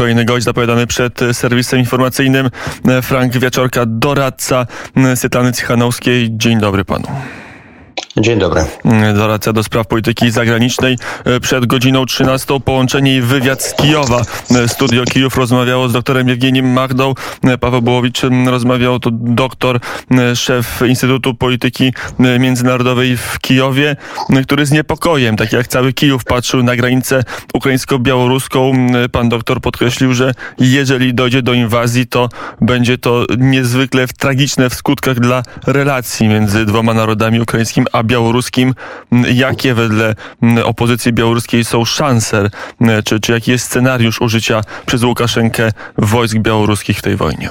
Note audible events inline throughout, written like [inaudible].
Kolejny gość zapowiadany przed serwisem informacyjnym Frank Wieczorka, doradca Svetlany Cichanowskiej. Dzień dobry panu. Dzień dobry. Doradca do spraw polityki zagranicznej. Przed godziną 13 połączenie i wywiad z Kijowa. Studio Kijów rozmawiało z doktorem Jewgeniem Magdą. Paweł Bołowicz rozmawiał, to doktor, szef Instytutu Polityki Międzynarodowej w Kijowie, który z niepokojem, tak jak cały Kijów, patrzył na granicę ukraińsko-białoruską. Pan doktor podkreślił, że jeżeli dojdzie do inwazji, to będzie to niezwykle tragiczne w skutkach dla relacji między dwoma narodami ukraińskimi a białoruskim. Jakie wedle opozycji białoruskiej są szanse, czy, czy jaki jest scenariusz użycia przez Łukaszenkę wojsk białoruskich w tej wojnie?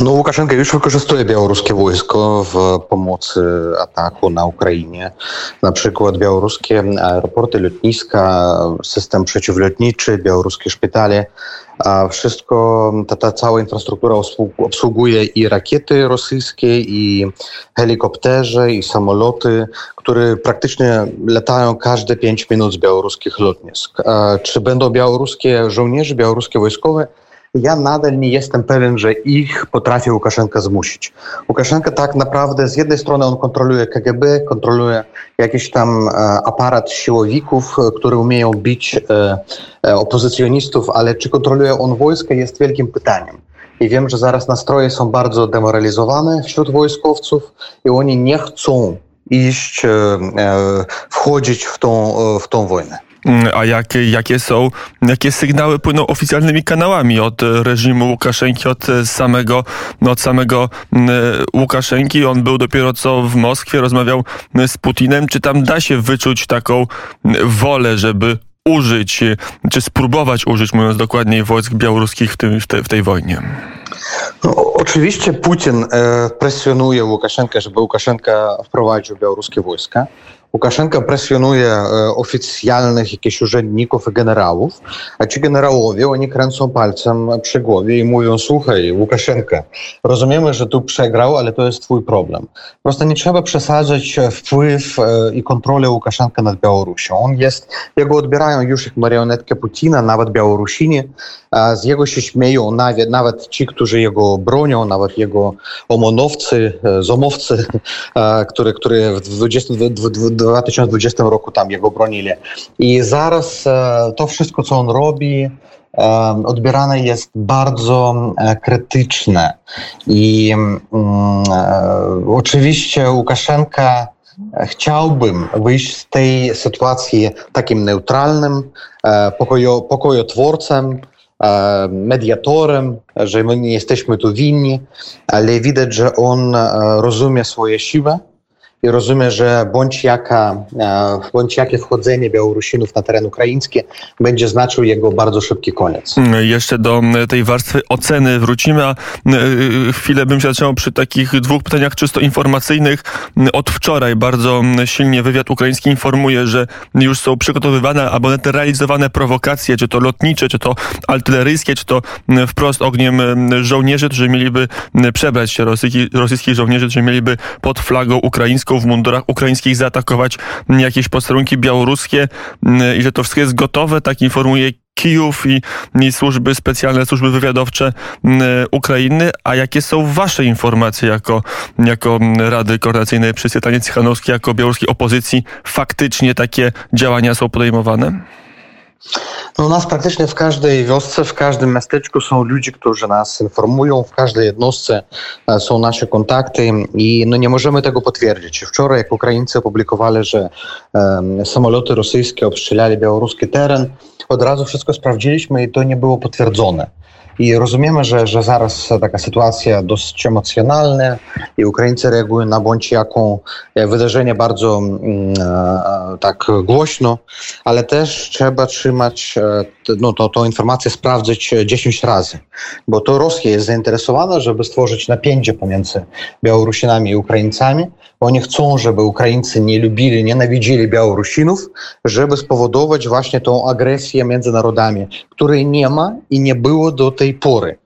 No, Łukaszenka już wykorzystuje białoruskie wojsko w pomocy ataku na Ukrainie. Na przykład białoruskie aeroporty, lotniska, system przeciwlotniczy, białoruskie szpitale. Wszystko, ta, ta cała infrastruktura obsługuje i rakiety rosyjskie, i helikoptery, i samoloty, które praktycznie latają każde 5 minut z białoruskich lotnisk. Czy będą białoruskie żołnierze, białoruskie wojskowe? Ja nadal nie jestem pewien, że ich potrafi Łukaszenka zmusić. Łukaszenka tak naprawdę z jednej strony on kontroluje KGB, kontroluje jakiś tam aparat siłowików, które umieją bić opozycjonistów, ale czy kontroluje on wojsko jest wielkim pytaniem. I wiem, że zaraz nastroje są bardzo demoralizowane wśród wojskowców i oni nie chcą iść, wchodzić w tą, w tą wojnę. A jakie, jakie są, jakie sygnały płyną oficjalnymi kanałami od reżimu Łukaszenki, od samego, no, od samego Łukaszenki? On był dopiero co w Moskwie, rozmawiał z Putinem. Czy tam da się wyczuć taką wolę, żeby użyć, czy spróbować użyć, mówiąc dokładniej, wojsk białoruskich w, tym, w, te, w tej wojnie? No, oczywiście Putin e, presjonuje Łukaszenkę, żeby Łukaszenka wprowadził białoruskie wojska. Łukaszenka presjonuje e, oficjalnych jakichś urzędników i generałów, a ci generałowie, oni kręcą palcem przy głowie i mówią, słuchaj Łukaszenka, rozumiemy, że tu przegrał, ale to jest twój problem. Prosto nie trzeba przesadzać wpływ e, i kontrolę Łukaszenka nad Białorusią. On jest, jego odbierają już jak marionetkę Putina, nawet Białorusini, z jego się śmieją nawet, nawet ci, którzy jego bronią, nawet jego omonowcy, e, zomowcy, które, które w 20, 2020 roku tam jego bronili. I zaraz to wszystko, co on robi, odbierane jest bardzo krytyczne. I um, oczywiście Łukaszenka chciałbym wyjść z tej sytuacji takim neutralnym, pokojo, pokojotworcem, mediatorem, że my nie jesteśmy tu winni, ale widać, że on rozumie swoje siły i rozumie, że bądź, jaka, bądź jakie wchodzenie Białorusinów na teren ukraiński będzie znaczył jego bardzo szybki koniec. Jeszcze do tej warstwy oceny wrócimy, a chwilę bym się zatrzymał przy takich dwóch pytaniach czysto informacyjnych. Od wczoraj bardzo silnie wywiad ukraiński informuje, że już są przygotowywane albo realizowane prowokacje, czy to lotnicze, czy to artyleryjskie, czy to wprost ogniem żołnierzy, którzy mieliby przebrać się, rosyjskich żołnierzy, którzy mieliby pod flagą ukraińską w mundurach ukraińskich zaatakować jakieś posterunki białoruskie i że to wszystko jest gotowe, tak informuje Kijów i, i, służby specjalne, służby wywiadowcze Ukrainy. A jakie są wasze informacje jako, jako Rady Koordynacyjnej przy Svetlanie Cichanowskiej, jako białoruskiej opozycji? Faktycznie takie działania są podejmowane? No u nas praktycznie w każdej wiosce, w każdym miasteczku są ludzie, którzy nas informują, w każdej jednostce są nasze kontakty i no nie możemy tego potwierdzić. Wczoraj, jak Ukraińcy opublikowali, że um, samoloty rosyjskie obstrzelali białoruski teren, od razu wszystko sprawdziliśmy i to nie było potwierdzone. I rozumiemy, że, że zaraz taka sytuacja dosyć emocjonalna i Ukraińcy reagują na bądź jaką wydarzenie bardzo mm, tak głośno, ale też trzeba trzymać no, to, tą informację sprawdzić 10 razy, bo to Rosja jest zainteresowana, żeby stworzyć napięcie pomiędzy Białorusinami i Ukraińcami. Oni chcą, żeby Ukraińcy nie lubili, nienawidzili Białorusinów, żeby spowodować właśnie tą agresję między narodami, której nie ma i nie było do tej pory.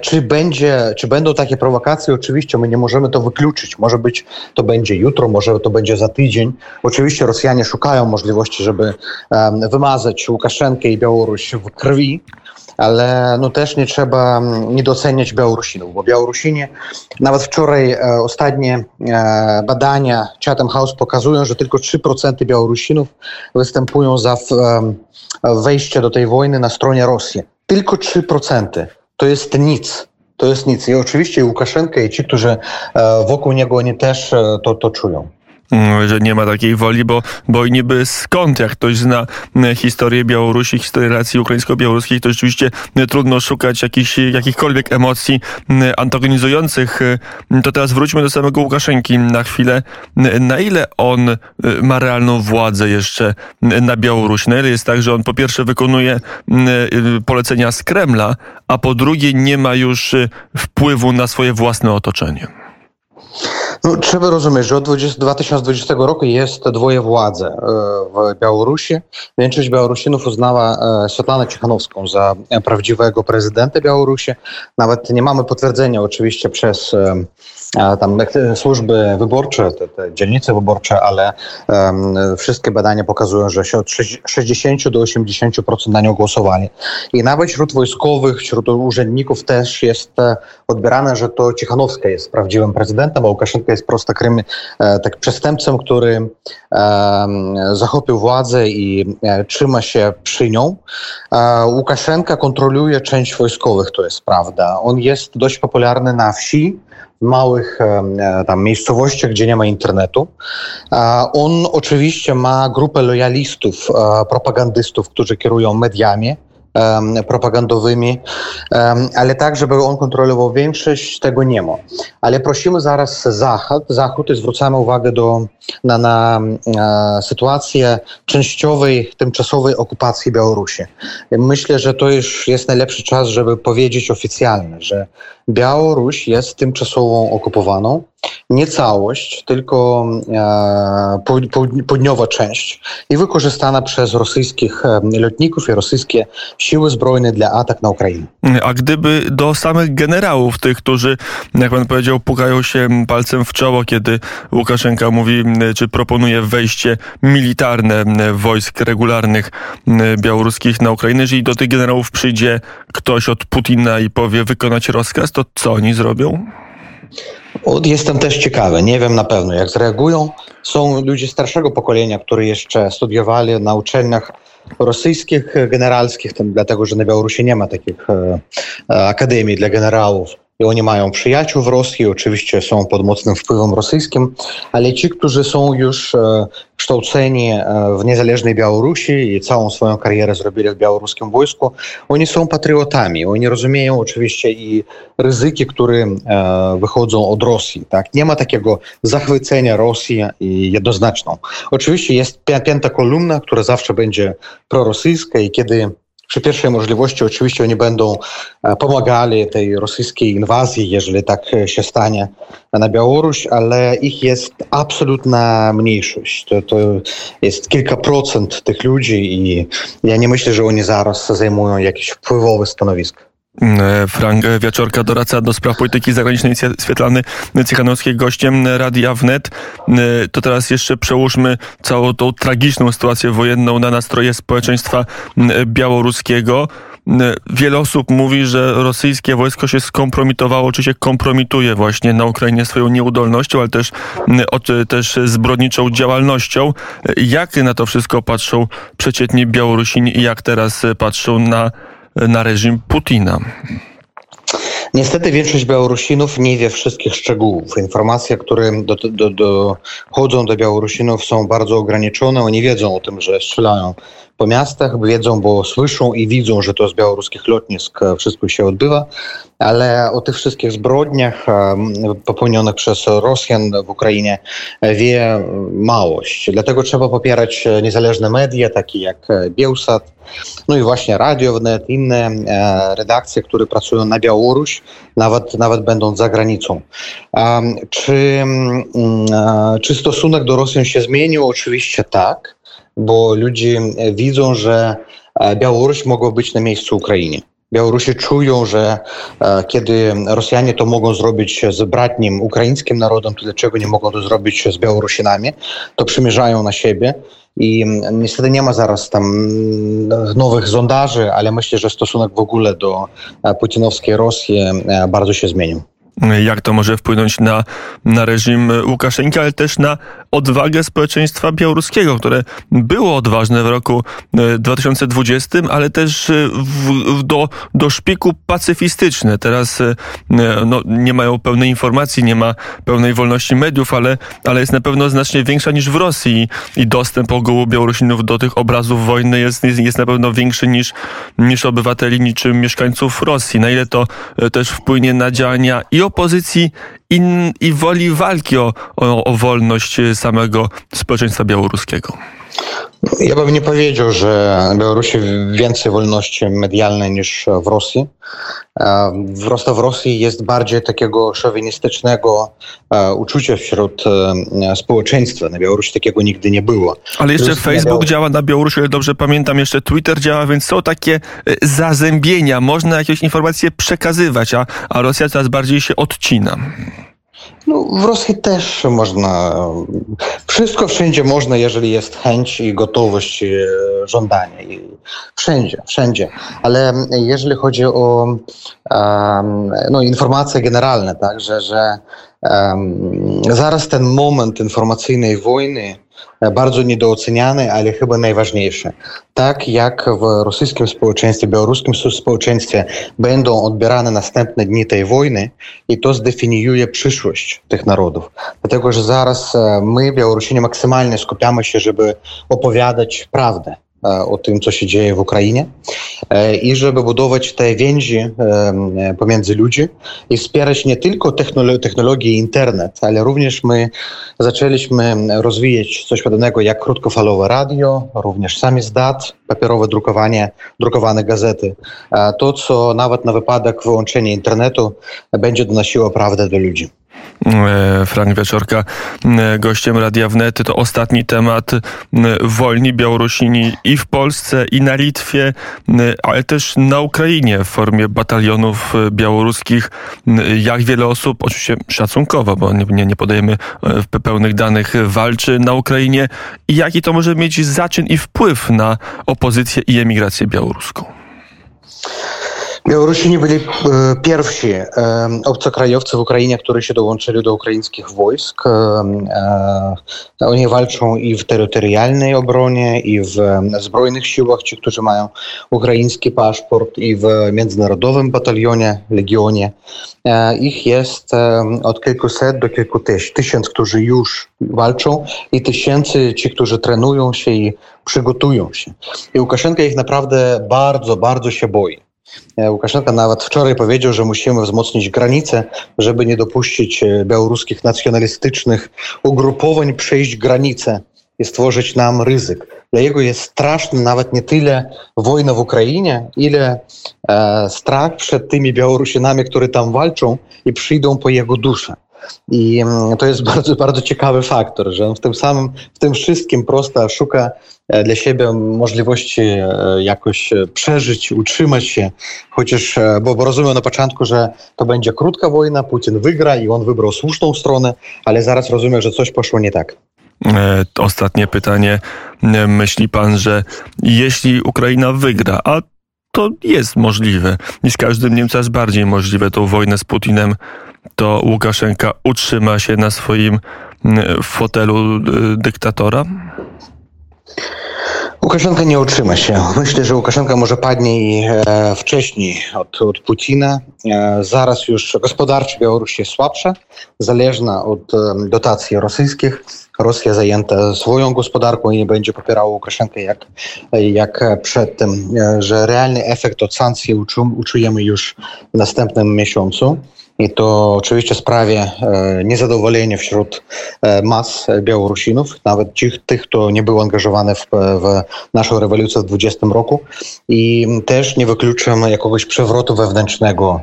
Czy, będzie, czy będą takie prowokacje? Oczywiście my nie możemy to wykluczyć. Może być to będzie jutro, może to będzie za tydzień. Oczywiście Rosjanie szukają możliwości, żeby wymazać Łukaszenkę i Białoruś w krwi, ale no też nie trzeba nie doceniać Białorusinów, bo nawet wczoraj ostatnie badania Chatham House pokazują, że tylko 3% Białorusinów występują za wejście do tej wojny na stronie Rosji. Tylko 3%. To jest nic. To jest nic. I oczywiście i Łukaszenka, i ci, którzy wokół niego, oni też to, to czują. Mm, że nie ma takiej woli, bo, bo niby skąd, jak ktoś zna mm, historię Białorusi, historię relacji ukraińsko-białoruskich, to rzeczywiście mm, trudno szukać jakichś, jakichkolwiek emocji antagonizujących. To teraz wróćmy do samego Łukaszenki na chwilę. Na ile on ma realną władzę jeszcze na Białorusi? Na ile jest tak, że on po pierwsze wykonuje polecenia z Kremla, a po drugie nie ma już wpływu na swoje własne otoczenie? No, trzeba rozumieć, że od 20, 2020 roku jest dwoje władze e, w Białorusi. Większość Białorusinów uznała e, Światlanę Cichanowską za prawdziwego prezydenta Białorusi. Nawet nie mamy potwierdzenia oczywiście przez e, tam służby wyborcze, te, te dzielnice wyborcze, ale um, wszystkie badania pokazują, że się od 60 do 80% na nią głosowali. I nawet wśród wojskowych, wśród urzędników też jest odbierane, że to Cichanowska jest prawdziwym prezydentem, a Łukaszenka jest prosto takim, tak przestępcą, który um, zachopił władzę i e, trzyma się przy nią. E, Łukaszenka kontroluje część wojskowych, to jest prawda. On jest dość popularny na wsi, małych e, tam miejscowościach, gdzie nie ma internetu. On oczywiście ma grupę lojalistów, propagandystów, którzy kierują mediami propagandowymi, ale tak, żeby on kontrolował większość, tego nie ma. Ale prosimy zaraz Zachód, Zachód i zwracamy uwagę do, na, na e, sytuację częściowej, tymczasowej okupacji Białorusi. Myślę, że to już jest najlepszy czas, żeby powiedzieć oficjalnie, że Białoruś jest tymczasową okupowaną, nie całość, tylko e, południowa część i wykorzystana przez rosyjskich lotników i rosyjskie siły zbrojne dla atak na Ukrainę. A gdyby do samych generałów, tych, którzy, jak pan powiedział, pukają się palcem w czoło, kiedy Łukaszenka mówi, czy proponuje wejście militarne wojsk regularnych białoruskich na Ukrainę, jeżeli do tych generałów przyjdzie ktoś od Putina i powie wykonać rozkaz, to co oni zrobią? Jestem też ciekawy, nie wiem na pewno jak zareagują. Są ludzie starszego pokolenia, którzy jeszcze studiowali na uczelniach rosyjskich, generalskich, dlatego że na Białorusi nie ma takich e, e, akademii dla generałów i oni mają przyjaciół w Rosji, oczywiście są pod mocnym wpływem rosyjskim, ale ci, którzy są już e, kształceni e, w niezależnej Białorusi i całą swoją karierę zrobili w białoruskim wojsku, oni są patriotami. Oni rozumieją oczywiście i ryzyki, które e, wychodzą od Rosji. Tak? Nie ma takiego zachwycenia Rosji i jednoznaczną. Oczywiście jest piąta kolumna, która zawsze będzie prorosyjska i kiedy przy pierwszej możliwości oczywiście oni będą e, pomagali tej rosyjskiej inwazji, jeżeli tak się stanie na Białoruś, ale ich jest absolutna mniejszość. To, to jest kilka procent tych ludzi i ja nie myślę, że oni zaraz zajmują jakieś wpływowe stanowisko. E, Frank Wieczorka, doradca do spraw polityki zagranicznej Swietlany Cichanowskiej, gościem Radia Wnet. E, to teraz jeszcze przełóżmy całą tą tragiczną sytuację wojenną na nastroje społeczeństwa białoruskiego. Wiele osób mówi, że rosyjskie wojsko się skompromitowało, czy się kompromituje właśnie na Ukrainie swoją nieudolnością, ale też, też zbrodniczą działalnością. Jak na to wszystko patrzą przeciętni Białorusini i jak teraz patrzą na na reżim Putina. Niestety większość Białorusinów nie wie wszystkich szczegółów. Informacje, które do, do, do Białorusinów są bardzo ograniczone. Oni wiedzą o tym, że strzelają po miastach, wiedzą, bo słyszą i widzą, że to z białoruskich lotnisk wszystko się odbywa, ale o tych wszystkich zbrodniach popełnionych przez Rosjan w Ukrainie wie małość. Dlatego trzeba popierać niezależne media, takie jak Bielsat, no i właśnie Radio Wnet, inne e, redakcje, które pracują na Białoruś, nawet, nawet będąc za granicą. Czy, mm, e, czy stosunek do Rosjan się zmienił? Oczywiście tak, bo ludzie widzą, że e, Białoruś mogła być na miejscu Ukrainy. Białorusi czują, że e, kiedy Rosjanie to mogą zrobić z bratnim ukraińskim narodem, to dlaczego nie mogą to zrobić z Białorusinami? To przymierzają na siebie i niestety nie ma zaraz tam nowych sondaży, ale myślę, że stosunek w ogóle do putinowskiej Rosji bardzo się zmienił jak to może wpłynąć na, na reżim Łukaszenki, ale też na odwagę społeczeństwa białoruskiego, które było odważne w roku 2020, e, ale też e, w, w, do, do szpiku pacyfistyczne. Teraz e, no, nie mają pełnej informacji, nie ma pełnej wolności mediów, ale, ale jest na pewno znacznie większa niż w Rosji i dostęp ogółu Białorusinów do tych obrazów wojny jest, jest, jest na pewno większy niż, niż obywateli, niczym mieszkańców Rosji. Na ile to też wpłynie na działania i opozycji i, i woli walki o, o, o wolność samego społeczeństwa białoruskiego. Ja bym nie powiedział, że Białorusi więcej wolności medialnej niż w Rosji. Prosto w Rosji jest bardziej takiego szowinistycznego e, uczucia wśród e, społeczeństwa. Na Białorusi takiego nigdy nie było. Ale jeszcze Plus Facebook na działa na Białorusi, ale dobrze pamiętam, jeszcze Twitter działa, więc są takie e, zazębienia. Można jakieś informacje przekazywać, a, a Rosja coraz bardziej się odcina. No, w Rosji też można. Wszystko wszędzie można, jeżeli jest chęć i gotowość, e, żądanie. Wszędzie, wszędzie. Ale jeżeli chodzi o um, no, informacje generalne, tak, że, że um, zaraz ten moment informacyjnej wojny bardzo niedooceniany, ale chyba najważniejszy. Tak jak w rosyjskim społeczeństwie, białoruskim społeczeństwie będą odbierane następne dni tej wojny i to zdefiniuje przyszłość tych narodów. Dlatego, że zaraz my, Białorusini, maksymalnie skupiamy się, żeby opowiadać prawdę E, o tym, co się dzieje w Ukrainie e, i żeby budować te więzi e, pomiędzy ludzi i wspierać nie tylko technologię internet, ale również my zaczęliśmy rozwijać coś podobnego jak krótkofalowe radio, również sami zdat, papierowe drukowanie, drukowane gazety. To, co nawet na wypadek wyłączenia internetu będzie donosiło prawdę do ludzi. E, Frank Wieczorka, e, gościem Radia Wnet. To ostatni temat e, wolni Białorusini i w Polsce, i na Litwie, ale też na Ukrainie w formie batalionów białoruskich. Jak wiele osób, oczywiście szacunkowo, bo nie, nie podajemy pełnych danych, walczy na Ukrainie i jaki to może mieć zaczyn i wpływ na opozycję i emigrację białoruską? Białorusini byli e, pierwsi e, obcokrajowcy w Ukrainie, którzy się dołączyli do ukraińskich wojsk. E, oni walczą i w terytorialnej obronie, i w zbrojnych siłach, ci, którzy mają ukraiński paszport, i w międzynarodowym batalionie, legionie. Ich jest od kilkuset do kilku tysięcy, którzy już walczą i tysięcy ci, którzy trenują się i przygotują się. I Łukaszenka ich naprawdę bardzo, bardzo się boi. E, Łukaszenka nawet wczoraj powiedział, że musimy wzmocnić granice, żeby nie dopuścić e, białoruskich nacjonalistycznych ugrupowań przejść granicę i stworzyć nam ryzyk. Dla jego jest straszny nawet nie tyle wojna w Ukrainie, ile e, strach przed tymi Białorusinami, którzy tam walczą i przyjdą po jego duszę. I mm, to jest [laughs] bardzo, bardzo ciekawy faktor, że on w tym samym, w tym wszystkim prosto szuka dla siebie możliwości e, jakoś e, przeżyć, utrzymać się, chociaż, bo, bo rozumiem na początku, że to będzie krótka wojna, Putin wygra i on wybrał słuszną stronę, ale zaraz rozumiem, że coś poszło nie tak. Ostatnie pytanie. Myśli pan, że jeśli Ukraina wygra, a to jest możliwe i z każdym dniem coraz bardziej możliwe tą wojnę z Putinem, to Łukaszenka utrzyma się na swoim fotelu dyktatora? Łukaszenka nie utrzyma się. Myślę, że Łukaszenka może padnie e, wcześniej od, od Putina. E, zaraz już gospodarczo Białoruś jest słabsza, zależna od dotacji rosyjskich. Rosja zajęta swoją gospodarką i nie będzie popierała Łukaszenkę jak, jak przedtem, e, że realny efekt od sankcji uczu, uczujemy już w następnym miesiącu. I to oczywiście sprawia e, niezadowolenie wśród e, mas Białorusinów, nawet tych, tych kto nie był angażowany w, w naszą rewolucję w 20 roku. I też nie wykluczam jakiegoś przewrotu wewnętrznego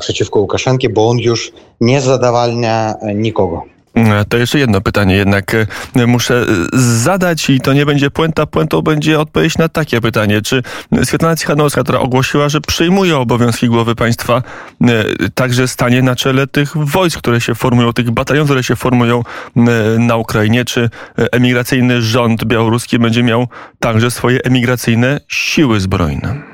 przeciwko Łukaszenki, bo on już nie zadawalnia nikogo. E, to jeszcze jedno pytanie jednak e, muszę e, zadać i to nie będzie puenta, puentą będzie odpowiedź na takie pytanie. Czy Svetlana Cichanowska, która ogłosiła, że przyjmuje obowiązki głowy państwa, także stanie na czele tych wojsk, które się formują, tych batalionów, które się formują na Ukrainie, czy emigracyjny rząd białoruski będzie miał także swoje emigracyjne siły zbrojne?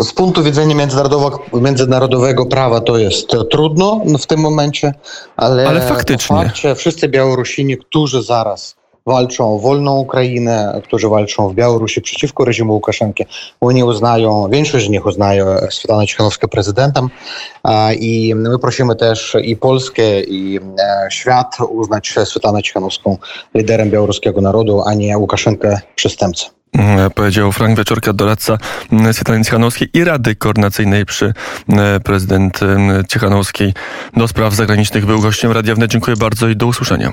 Z punktu widzenia międzynarodowego, międzynarodowego prawa to jest trudno w tym momencie, ale, ale faktycznie fakcie wszyscy Białorusini, którzy zaraz walczą o wolną Ukrainę, którzy walczą w Białorusi przeciwko reżimu Łukaszenki, oni uznają, większość z nich uznaje Svetlana Cichanowską prezydentem i my prosimy też i Polskę, i e, świat uznać Svetlana Cichanowską liderem białoruskiego narodu, a nie Łukaszenkę przestępcę. Mm, powiedział Frank Wieczorka, doradca mm, Svetlany Cichanowskiej i Rady Koordynacyjnej przy mm, prezydent Cichanowskiej do spraw zagranicznych. Był gościem Radia Wnet. Dziękuję bardzo i do usłyszenia.